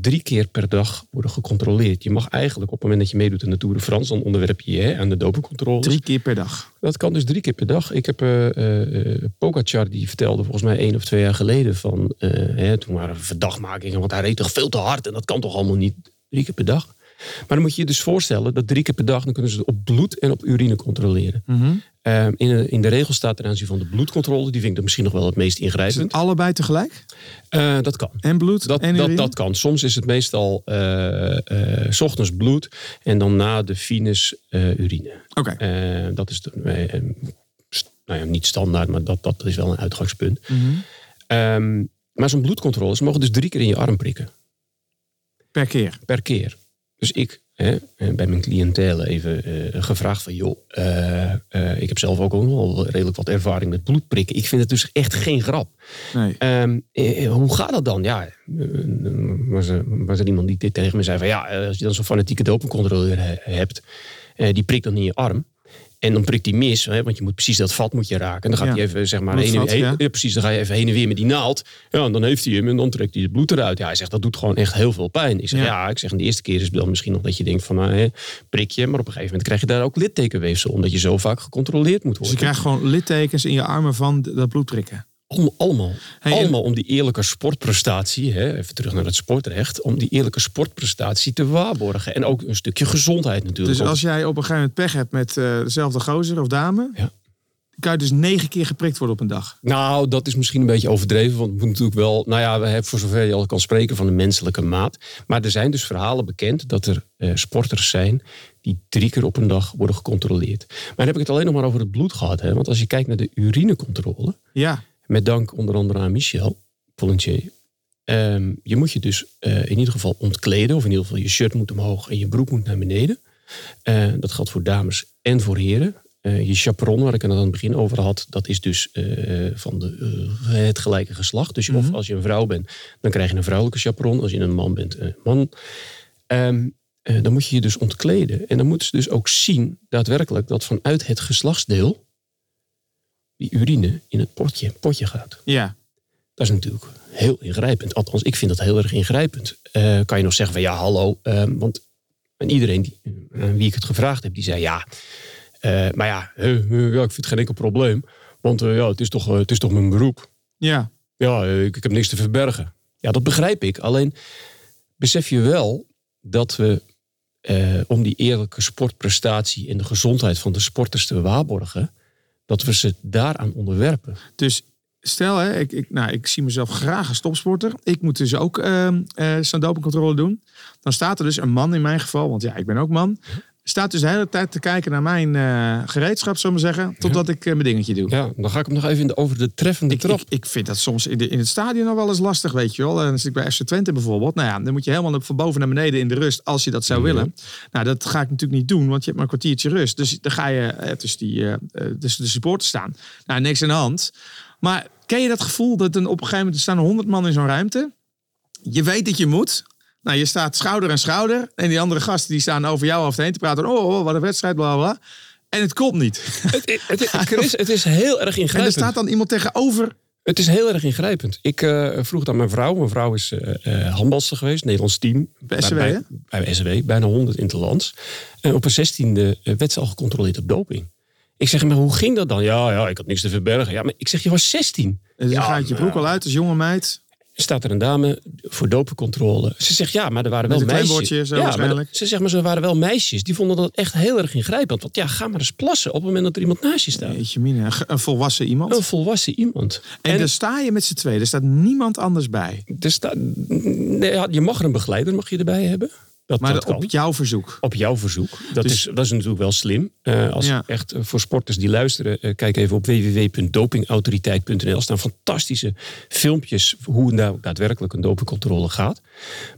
drie keer per dag worden gecontroleerd. Je mag eigenlijk op het moment dat je meedoet aan de Tour de France... dan onderwerp je aan de dopingcontroles. Drie keer per dag. Dat kan dus drie keer per dag. Ik heb eh, Pogacar, die vertelde volgens mij één of twee jaar geleden... van hè, toen waren er verdachtmakingen, want hij reed toch veel te hard... en dat kan toch allemaal niet drie keer per dag. Maar dan moet je je dus voorstellen dat drie keer per dag... dan kunnen ze het op bloed en op urine controleren. Mhm. Eh, in, de, in de regel staat ten aanzien van de bloedcontrole... die vind ik dan misschien nog wel het meest ingrijpend. het allebei tegelijk? Eh, dat kan. En bloed Dat, en dat, urine? dat kan. Soms is het meestal eh, eh, 's ochtends bloed en dan na de finis eh, urine. Oké. Dat is de, nou ja, niet standaard, maar dat, dat is wel een uitgangspunt. Mhm. Ehm, maar zo'n bloedcontrole, ze mogen dus drie keer in je arm prikken. Per keer. Per keer. Dus ik hè, eh, bij mijn cliëntele even eh, gevraagd van... joh, eh, ik heb zelf ook wel redelijk wat ervaring met bloedprikken. Ik vind het dus echt geen grap. Nee. Ehm, eh, hoe gaat dat dan? Ja, was er, was er iemand die dit tegen me zei van ja, als je dan zo'n fanatieke dopingcontroleur he- hebt, die prikt dan in je arm. En dan prikt hij mis, hè, want je moet precies dat vat moet je raken. En dan gaat Ja. hij even, zeg maar, heen ja. ja, precies, dan ga je even heen en weer met die naald. Ja, en dan heeft hij hem en dan trekt hij het bloed eruit. Ja, hij zegt, dat doet gewoon echt heel veel pijn. Ik zeg, Ja. ik zeg, de eerste keer is het dan misschien nog dat je denkt van, nou, hè, prik je. Maar op een gegeven moment krijg je daar ook littekenweefsel, omdat je zo vaak gecontroleerd moet Dus je worden. krijgt gewoon littekens in je armen van dat bloed prikken. Allemaal, allemaal, Hey, en- allemaal om die eerlijke sportprestatie, hè, even terug naar het sportrecht, om die eerlijke sportprestatie te waarborgen. En ook een stukje gezondheid natuurlijk. Dus als jij op een gegeven moment pech hebt met eh, dezelfde gozer of dame, Ja. kan je dus negen keer geprikt worden op een dag. Nou, dat is misschien een beetje overdreven. Want het moet natuurlijk wel, nou ja, we hebben voor zover je al kan spreken van de menselijke maat. Maar er zijn dus verhalen bekend dat er eh, sporters zijn die drie keer op een dag worden gecontroleerd. Maar dan heb ik het alleen nog maar over het bloed gehad. Hè? Want als je kijkt naar de urinecontrole, Ja. Met dank onder andere aan Michel Pollentier. Ehm, je moet je dus eh, in ieder geval ontkleden. Of in ieder geval je shirt moet omhoog en je broek moet naar beneden. Eh, dat geldt voor dames en voor heren. Eh, je chaperon, waar ik het aan het begin over had, dat is dus van de, het gelijke geslacht. Dus je- of als je een vrouw bent, dan krijg je een vrouwelijke chaperon. Als je een man bent, een man. Ehm, eh, dan moet je je dus ontkleden. En dan moeten ze dus ook zien, daadwerkelijk, dat vanuit het geslachtsdeel die urine in het potje, potje gaat. Ja. Dat is natuurlijk heel ingrijpend. Althans, ik vind dat heel erg ingrijpend. Eh, kan je nog zeggen van ja, hallo. eh, want en iedereen die, aan wie ik het gevraagd heb, die zei ja. eh, maar ja, ja, ik vind het geen enkel probleem. Want eh, ja, het, is toch, het is toch mijn beroep. Ja. Ja, ik, ik heb niks te verbergen. Ja, dat begrijp ik. Alleen besef je wel dat we om die eerlijke sportprestatie en de gezondheid van de sporters te waarborgen, dat we ze daaraan onderwerpen. Dus stel, hè, ik, ik, nou, ik zie mezelf graag als topsporter. Ik moet dus ook zo'n dopingcontrole doen. Dan staat er dus een man in mijn geval, want ja, ik ben ook man. Staat dus de hele tijd te kijken naar mijn eh, gereedschap, zullen we zeggen. Totdat ik eh, mijn dingetje doe. Ja, dan ga ik hem nog even in de, over de treffende Ik, trap. ik, ik vind dat soms in, de, in het stadion nog wel eens lastig, weet je wel. En dan zit ik bij FC Twente bijvoorbeeld. Nou ja, dan moet je helemaal van boven naar beneden in de rust, als je dat zou willen. Nou, dat ga ik natuurlijk niet doen, want je hebt maar een kwartiertje rust. Dus dan ga je eh, tussen, die, tussen de supporters staan. Nou, niks aan de hand. Maar ken je dat gevoel dat een, op een gegeven moment er staan honderd man in zo'n ruimte? Je weet dat je moet. Nou, je staat schouder aan schouder. En die andere gasten die staan over jou hoofd heen te praten. Oh, oh, wat een wedstrijd, bla bla. En het komt niet. Het, het, het- Chris, het is heel erg En er ingrijpend. staat dan iemand tegenover. Het is heel erg ingrijpend. Ik eh, vroeg het aan mijn vrouw. Mijn vrouw is eh, handbalster geweest, Nederlands team. Bij SCW, bij, bij, bij SCW, bijna 100 in het land. En op een 16e eh, werd ze al gecontroleerd op doping. Ik zeg, maar hoe ging dat dan? Ja, ja, ik had niks te verbergen. Ja, maar ik zeg, je was 16. En dan Ja, gaat je broek al uit als jonge meid. Staat er een dame voor dopingcontrole. Ze zegt, ja, maar er waren wel meisjes. ja, waarschijnlijk. Ze zegt, maar ze waren wel meisjes. Die vonden dat echt heel erg ingrijpend. Want ja, ga maar eens plassen op het moment dat er iemand naast je staat. Jeetje een volwassen iemand. Een volwassen iemand. En, daar sta je met z'n tweeën. Er staat niemand anders bij. er staat, nee, ja, je mag er een begeleider mag je erbij hebben. Dat, Maar dat op kan. jouw verzoek. Op jouw verzoek. Dat, Dus- is, dat is natuurlijk wel slim. Eh, als Ja. echt eh, voor sporters die luisteren, eh, kijk even op www.dopingautoriteit.nl. Er staan fantastische filmpjes hoe nou daadwerkelijk een dopingcontrole gaat.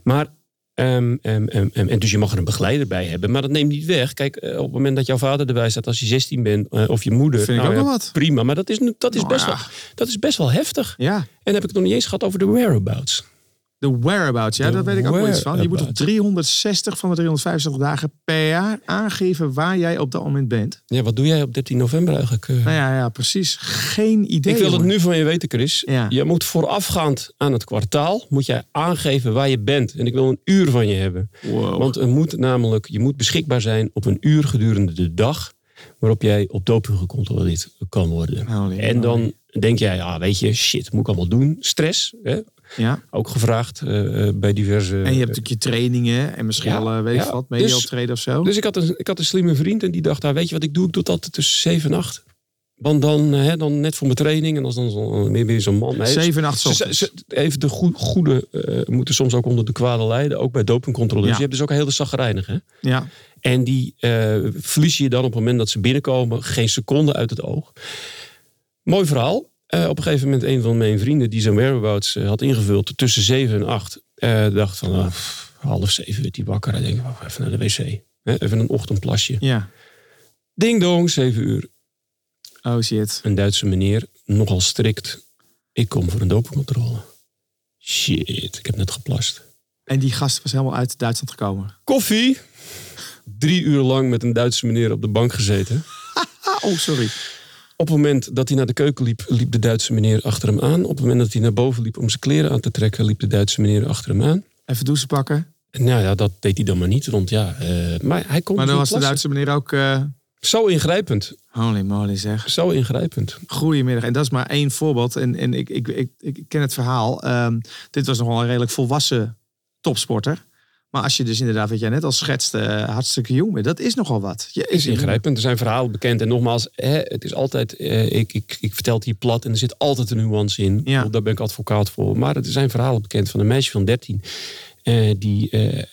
Maar ehm, ehm, ehm, en dus je mag er een begeleider bij hebben. Maar dat neemt niet weg. Kijk, op het moment dat jouw vader erbij staat als je 16 bent, of je moeder. Vind ik nou ook ja, wel wat. Prima, maar dat is, dat is, Nou best ja. wel, dat is best wel heftig. Ja. En dan heb ik het nog niet eens gehad over de whereabouts. De whereabouts, ja, daar weet ik ook wel iets van. Je moet op whereabouts. 360 van de 365 dagen per jaar aangeven waar jij op dat moment bent. Ja, wat doe jij op 13 november eigenlijk? eh? Nou ja, ja precies. Geen idee. Ik wil het nu van je weten, Chris. Ja. Je moet voorafgaand aan het kwartaal moet jij aangeven waar je bent. En ik wil een uur van je hebben. Wow. Want er moet namelijk, je moet beschikbaar zijn op een uur gedurende de dag waarop jij op doping gecontroleerd kan worden. Holy en dan denk jij, ja, weet je, shit, moet ik allemaal doen. Stress, hè? Ja. ook gevraagd eh, eh, bij diverse. En je hebt natuurlijk je trainingen en misschien Ja, wel, eh, weet ik ja. wat, medial Dus- trade of zo. Dus ik had, een, ik had een slimme vriend en die dacht, nou, weet je wat ik doe? Ik doe het altijd tussen 7 en 8. Want dan, hè, dan net voor mijn training en als dan zo, meer weer zo'n man. Nee, 7 en 8 Ze, ze, ze- even de goe- goede moeten soms ook onder de kwade lijden, ook bij dopingcontroleurs. Ja. Je hebt dus ook een hele zagrijnige. Ja. En die verlies je dan op het moment dat ze binnenkomen geen seconde uit het oog. Mooi verhaal. Eh, op een gegeven moment een van mijn vrienden die zijn whereabouts eh, had ingevuld tussen 7 en 8. eh, dacht van pff, half zeven werd hij wakker. Hij denkt, even naar de wc. Hè, even een ochtendplasje. Ja. Ding dong, 7 uur. Oh shit. Een Duitse meneer, nogal strikt. Ik kom voor een dopingcontrole. Shit, ik heb net geplast. En die gast was helemaal uit Duitsland gekomen. Koffie. Drie uur lang met een Duitse meneer op de bank gezeten. Oh, sorry. Op het moment dat hij naar de keuken liep, liep de Duitse meneer achter hem aan. Op het moment dat hij naar boven liep om zijn kleren aan te trekken, liep de Duitse meneer achter hem aan. Even douchen pakken. En nou ja, dat deed hij dan maar niet. Want ja, eh, maar hij kon Maar dan was de. Duitse meneer ook... eh, Zo ingrijpend. holy moly zeg. Zo ingrijpend. Goedemiddag. En dat is maar één voorbeeld. En, en ik, ik, ik, ik ken het verhaal. Ehm, dit was nog wel een redelijk volwassen topsporter. Maar als je dus inderdaad, wat jij net al schetste, eh, hartstikke jong bent. Dat is nogal wat. Je is ingrijpend. Er zijn verhalen bekend. En nogmaals, hè, het is altijd. eh, ik, ik, ik vertel het hier plat en er zit altijd een nuance in. Ja. Daar ben ik advocaat voor. Maar er zijn verhalen bekend van een meisje van 13. eh, die eh,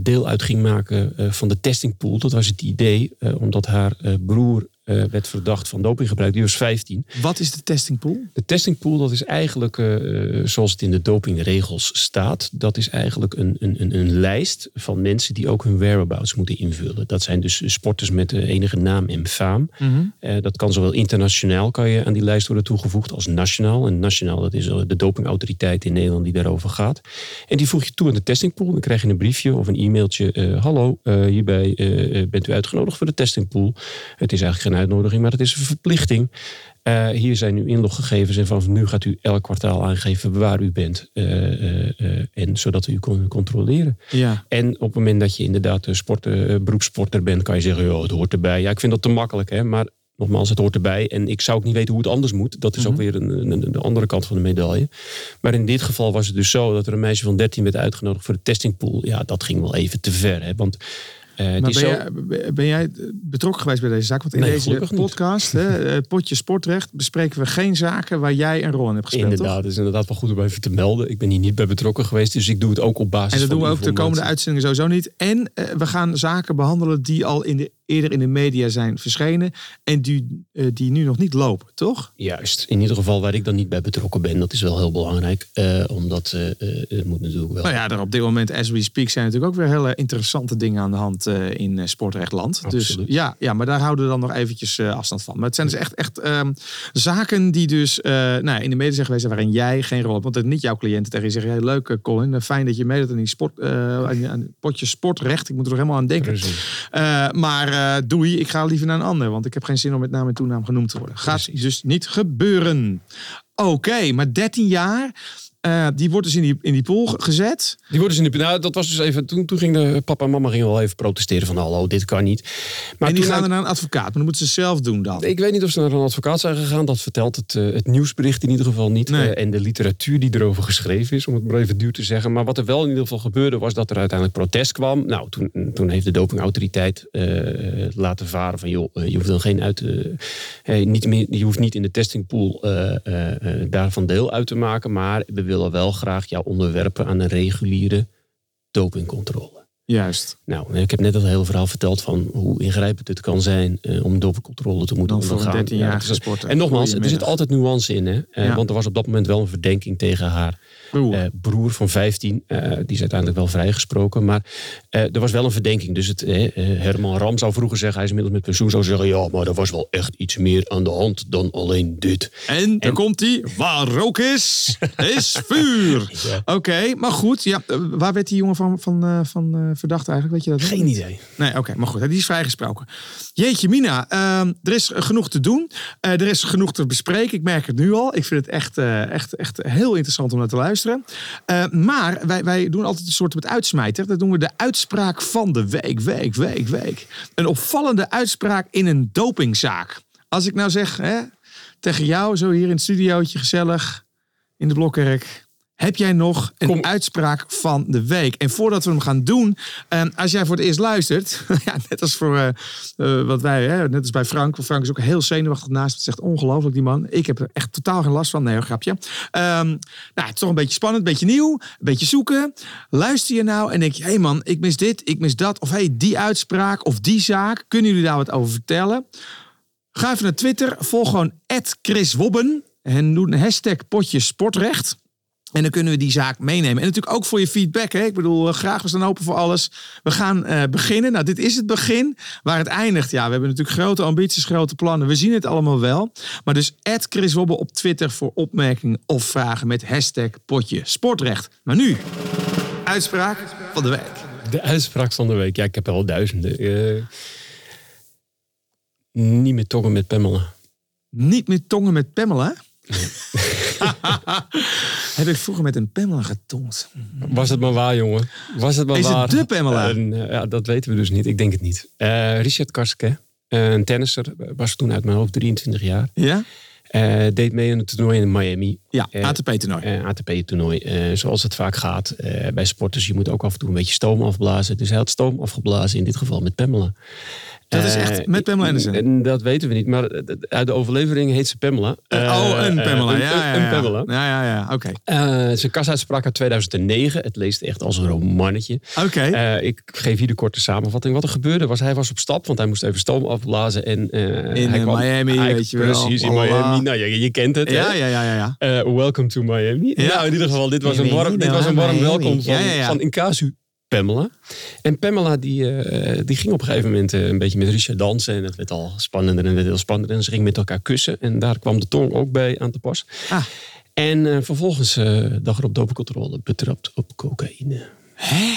deel uit ging maken van de testingpool. Dat was het idee, omdat haar broer eh, werd verdacht van dopinggebruik. Die was 15. Wat is de testingpool? De testingpool, dat is eigenlijk, eh, zoals het in de dopingregels staat, dat is eigenlijk een, een, een lijst van mensen die ook hun whereabouts moeten invullen. Dat zijn dus sporters met de enige naam en faam. Mhm. dat kan zowel internationaal kan je aan die lijst worden toegevoegd als nationaal. En nationaal, dat is de dopingautoriteit in Nederland die daarover gaat. En die voeg je toe aan de testingpool. Dan krijg je een briefje of een e-mailtje. hallo, hierbij bent u uitgenodigd voor de testingpool. Het is eigenlijk geen uitnodiging, maar het is een verplichting. Uh, hier zijn uw inloggegevens en vanaf nu gaat u elk kwartaal aangeven waar u bent. Uh, uh, en zodat we u kunnen controleren. Ja. En op het moment dat je inderdaad sporter, beroepssporter bent, kan je zeggen, joh, het hoort erbij. Ja, ik vind dat te makkelijk, hè, maar nogmaals, het hoort erbij. En ik zou ook niet weten hoe het anders moet. Dat is ook Mhm. weer een, een, de andere kant van de medaille. Maar in dit geval was het dus zo dat er een meisje van 13 werd uitgenodigd voor de testingpool. Ja, dat ging wel even te ver. Hè, want maar ben, zo... jij, ben, jij, betrokken geweest bij deze zaak? Want in Nee, deze podcast, hè, eh, Potje Sportrecht, bespreken we geen zaken waar jij een rol in hebt gespeeld. Inderdaad, het is inderdaad wel goed om even te melden. Ik ben hier niet bij betrokken geweest, dus ik doe het ook op basis En dat van doen we ook de komende uitzendingen sowieso niet. En eh, we gaan zaken behandelen die al in de, eerder in de media zijn verschenen. En die, eh, die nu nog niet lopen, toch? Juist, in ieder geval waar ik dan niet bij betrokken ben. Dat is wel heel belangrijk, eh, omdat eh, het moet natuurlijk wel... Nou ja, er op dit moment, as we speak, zijn natuurlijk ook weer hele interessante dingen aan de hand in sportrechtland. Dus ja, ja, maar daar houden we dan nog eventjes afstand van. Maar het zijn dus echt, echt ehm, zaken die dus nou, ja, in de media zijn geweest waarin jij geen rol hebt. Want het niet jouw cliënten tegen je zeggen, hey, leuk Colin, fijn dat je meedoet aan die sport, aan, potje sportrecht. Ik moet er nog helemaal aan denken. Maar eh, doei, ik ga liever naar een ander. Want ik heb geen zin om met naam en toenaam genoemd te worden. Gaat Precies. dus niet gebeuren. Oké, maar 13 jaar, eh, die wordt dus in die, in die pool ge- gezet. Die worden ze in de... Nou, dat was dus even... Toen, toen ging de papa en mama gingen wel even protesteren van... Hallo, dit kan niet. Maar en die toen gaan er naar een advocaat. Maar dan moeten ze zelf doen dan. Ik weet niet of ze naar een advocaat zijn gegaan. Dat vertelt het, eh, het nieuwsbericht in ieder geval niet. Nee. Eh, en de literatuur die erover geschreven is, om het maar even duur te zeggen. Maar wat er wel in ieder geval gebeurde, was dat er uiteindelijk protest kwam. Nou, toen, toen heeft de dopingautoriteit laten varen van... joh, je hoeft dan geen uit... eh, niet meer, je hoeft niet in de testingpool daarvan deel uit te maken. Maar we willen wel graag jou onderwerpen aan een reguliere dopingcontrole. Juist. Nou, ik heb net het hele verhaal verteld van hoe ingrijpend het kan zijn eh, om dopingcontrole te moeten Dan voor een ondergaan. 13-jarige het is- sporter. En nogmaals, er zit altijd nuance in. Hè? Eh, Ja. Want er was op dat moment wel een verdenking tegen haar Broer. eh, broer van 15. eh, die is uiteindelijk wel vrijgesproken. Maar er was wel een verdenking. Dus het, Herman Ram zou vroeger zeggen, hij is inmiddels met pensioen, zou zeggen, ja, maar er was wel echt iets meer aan de hand dan alleen dit. en dan komt hij. Waar rook is, is vuur. Ja. Oké, maar goed. Ja, waar werd die jongen van, van, van verdacht eigenlijk? Weet je dat? Geen idee. Nee, oké, maar goed, die is vrijgesproken. Jeetje, Mina, ehm, er is genoeg te doen. Eh, er is genoeg te bespreken. Ik merk het nu al. Ik vind het echt, eh, echt, echt heel interessant om naar te luisteren. Eh, maar wij, wij doen altijd een soort met uitsmijter. Dat doen we de uitspraak van de week, week, week, week. Een opvallende uitspraak in een dopingzaak. Als ik nou zeg hè, tegen jou, zo hier in het studiootje, gezellig, in de Blokkerk. Heb jij nog een Kom. uitspraak van de week? En voordat we hem gaan doen, eh, als jij voor het eerst luistert, ja, net als voor eh, eh, wat wij, hè, net als bij Frank. Frank is ook heel zenuwachtig naast. Het is echt ongelooflijk, die man. Ik heb er echt totaal geen last van. Nee, hoor, grapje. Ehm, nou, het is toch een beetje spannend, een beetje nieuw, een beetje zoeken. Luister je nou en denk je, hé hey man, ik mis dit, ik mis dat. Of hé, hey, die uitspraak of die zaak. Kunnen jullie daar wat over vertellen? Ga even naar Twitter, volg gewoon Chris Wobben en doe een hashtag potje sportrecht. En dan kunnen we die zaak meenemen. En natuurlijk ook voor je feedback. Hè? Ik bedoel, eh, graag, we staan open voor alles. We gaan eh, beginnen. Nou, dit is het begin. Waar het eindigt, ja, we hebben natuurlijk grote ambities, grote plannen. We zien het allemaal wel. Maar dus add Chris Wobbe op Twitter voor opmerkingen of vragen met hashtag potje sportrecht. Maar nu, uitspraak van de week. De uitspraak van de week. Ja, ik heb er al duizenden. Eh, niet meer tongen met Pamela. Niet meer tongen met Pamela. Heb ik vroeger met een Pamela getongd? Was het maar waar, jongen. Was het maar Is het waar. de Pamela? Eh, ja, dat weten we dus niet. Ik denk het niet. Eh, Richard Karske, eh, een tennisser, was toen uit mijn hoofd 23 jaar. Ja? Deed mee aan een toernooi in Miami. Ja, ATP-toernooi. ATP-toernooi. Zoals het vaak gaat bij sporters. Je moet ook af en toe een beetje stoom afblazen. Dus hij had stoom afgeblazen, in dit geval met Pamela. Dat is Eh, echt met Pamela Anderson. En dat weten we niet, maar eh, uit de overlevering heet ze Pamela. oh, een Eh, Pamela. een- ja, ja, een ja. Pamela. Ja, ja, ja. Oké. Eh, zijn kasuitspraak uit 2009. Het leest echt als een romannetje. Oké. Eh, ik geef hier de korte samenvatting. Wat er gebeurde was, hij was op stap, want hij moest even stoom afblazen. En, eh, In, hij eh, Miami, hij- weet je wel. Precies, in. Miami. Nou, je, je kent het. hè? ja, ja, ja, ja, ja. Eh, welcome to Miami. Ja. Nou, in ieder geval, dit was een warm, dit was een warm welkom van, Ja, ja, ja. van Incasu Pamela. En Pamela die, eh, die ging op een gegeven moment eh, een beetje met Richard dansen. En het werd al spannender en werd heel spannender. En ze gingen met elkaar kussen. En daar kwam de tong ook bij aan te pas. Ah. En eh, vervolgens uh, dag erop dopingcontrole betrapt op cocaïne. Hè?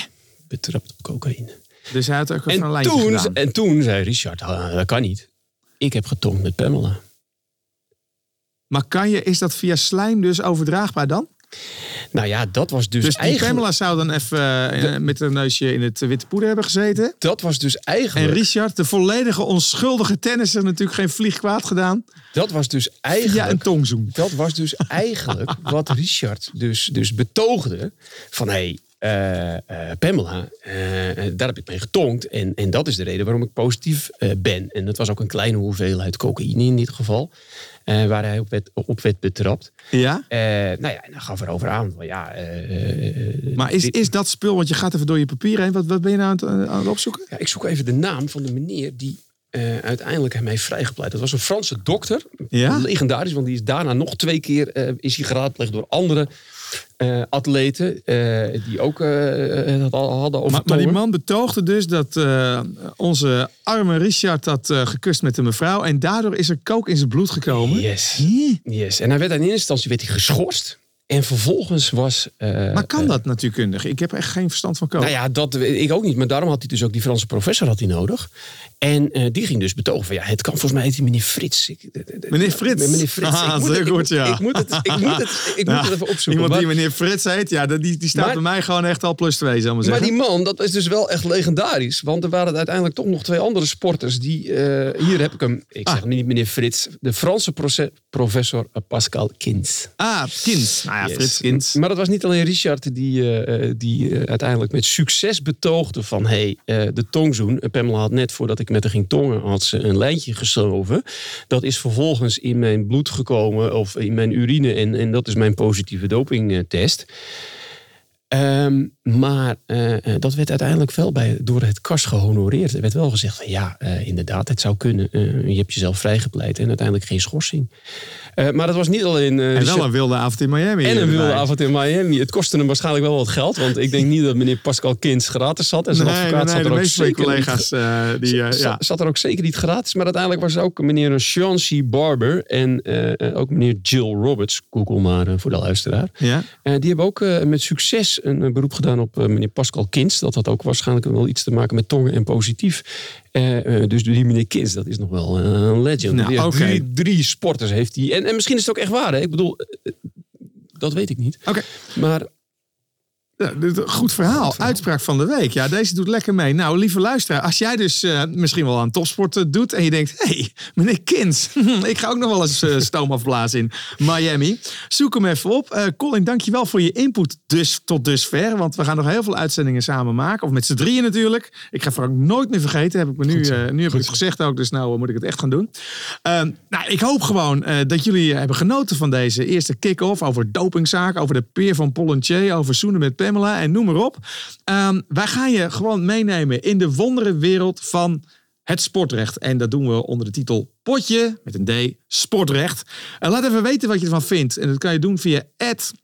Betrapt op cocaïne. Dus hij had ook een En lijntje toen, gedaan. en toen zei Richard, ah, dat kan niet. Ik heb getongd met Pamela. Maar kan je, is dat via slijm dus overdraagbaar dan? Nou ja, dat was dus, Dus eigenlijk... Pamela zou dan even eh, met haar neusje in het witte poeder hebben gezeten. Dat was dus En eigenlijk... Richard, de volledige onschuldige tennisser, natuurlijk geen vlieg kwaad gedaan. Dat was dus eigenlijk... een tongzoen. Dat was dus eigenlijk wat Richard dus, dus betoogde. Van hé, hey, eh, eh, Pamela, daar heb ik mee getongd. En, en dat is de reden waarom ik positief ben. En dat was ook een kleine hoeveelheid cocaïne in dit geval. Eh, waar hij op werd, op werd betrapt. Ja? Eh, nou ja, en dan gaf erover aan. Van, ja, eh, Maar is, dit- is dat spul, want je gaat even door je papier heen. Wat, wat ben je nou aan het, aan het opzoeken? Ja, ik zoek even de naam van de meneer die uiteindelijk hem heeft vrijgepleit. Dat was een Franse dokter. Ja? Legendarisch, want die is daarna nog twee keer is hij geraadpleegd door andere eh, atleten. eh, die ook dat al hadden over Maar, maar die man betoogde dus dat onze arme Richard had gekust met een mevrouw. En daardoor is er kook in zijn bloed gekomen. Yes. Yes. En hij werd in eerste instantie werd hij geschorst. En vervolgens was... eh, Maar kan eh, dat natuurkundig? Ik heb echt geen verstand van kook. Nou ja, dat ik ook niet. Maar daarom had hij dus ook die Franse professor had hij nodig. En eh, die ging dus betogen van ja, het kan volgens mij heet hij meneer Frits. Ik, Meneer Frits? Meneer Frits. Ah, ik moet, heel het, ik, goed, moet- ja. ik moet het, ik moet het, ik moet het even opzoeken. Iemand Maar- die meneer Frits heet, ja, die, die staat Maar- bij mij gewoon echt al plus twee, zal ik maar Maar zeggen. die man, dat is dus wel echt legendarisch. Want er waren uiteindelijk toch nog twee andere sporters die... hier heb ik hem. Ik Ah. zeg niet meneer Frits. De Franse professor Pascal Kins. Ah, Kins. Nou ja, Yes. Maar dat was niet alleen Richard die, eh, eh, die eh, uiteindelijk met succes betoogde van... hey, eh, de tongzoen. Pamela had net voordat ik met haar ging tongen... had ze een lijntje gesnoven. Dat is vervolgens in mijn bloed gekomen of in mijn urine. En, en dat is mijn positieve dopingtest. Ehm, maar eh, eh, dat werd uiteindelijk wel bij, door het KAS gehonoreerd. Er werd wel gezegd van ja, eh, inderdaad, het zou kunnen. Je hebt jezelf vrijgepleit en uiteindelijk geen schorsing. Maar dat was niet alleen... En wel een wilde avond in Miami. en een wilde avond in Miami. Het kostte hem waarschijnlijk wel wat geld. Want ik denk niet dat meneer Pascal Kins gratis zat. En zijn Nee, nee, advocaat nee, zat de er ook zeker niet- collega's eh, die, zat- ja. zat er ook zeker niet gratis. Maar uiteindelijk was er ook meneer Chauncey Barber. En ook meneer Jill Roberts. Google maar voor de luisteraar. ja. Die hebben ook met succes een beroep gedaan op eh, meneer Pascal Kins. Dat had ook waarschijnlijk wel iets te maken met tongen en positief. Eh, eh, dus die meneer Kins, dat is nog wel een legend. Nou, drie, drie sporters heeft hij. En, en misschien is het ook echt waar. Hè? Ik bedoel, dat weet ik niet. Oké. Maar Ja, Goed verhaal. Uitspraak van de week. Ja, deze doet lekker mee. Nou, lieve luisteraar, als jij dus eh, misschien wel aan topsport eh, doet en je denkt, hé, hey, meneer Kins, ik ga ook nog wel eens eh, stoom afblazen in Miami. Zoek hem even op. Eh Colin, dankjewel voor je input dus tot dusver, want we gaan nog heel veel uitzendingen samen maken. Of met z'n drieën natuurlijk. Ik ga Frank nooit meer vergeten, heb ik me nu, nu heb ik het gezegd ook, dus nou moet ik het echt gaan doen. Ehm, nou, ik hoop gewoon dat jullie hebben genoten van deze eerste kick-off over dopingzaken, over de peer van Pollentier, over zoenen met Pamela en noem maar op. Ehm, wij gaan je gewoon meenemen in de wonderenwereld van het sportrecht. En dat doen we onder de titel Potje, met een D, Sportrecht. En laat even weten wat je ervan vindt. En dat kan je doen via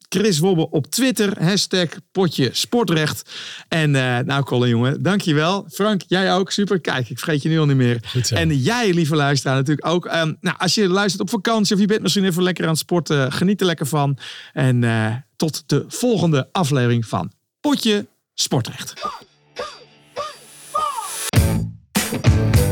Chris Wobbe op Twitter, hashtag Potje Sportrecht. En eh, nou Colin jongen, dankjewel. Frank, jij ook, super. Kijk, ik vergeet je nu al niet meer. En jij, lieve luisteraar, natuurlijk ook. Ehm, nou, als je luistert op vakantie of je bent misschien even lekker aan het sporten, geniet er lekker van. En eh, tot de volgende aflevering van Potje Sportrecht. Bye.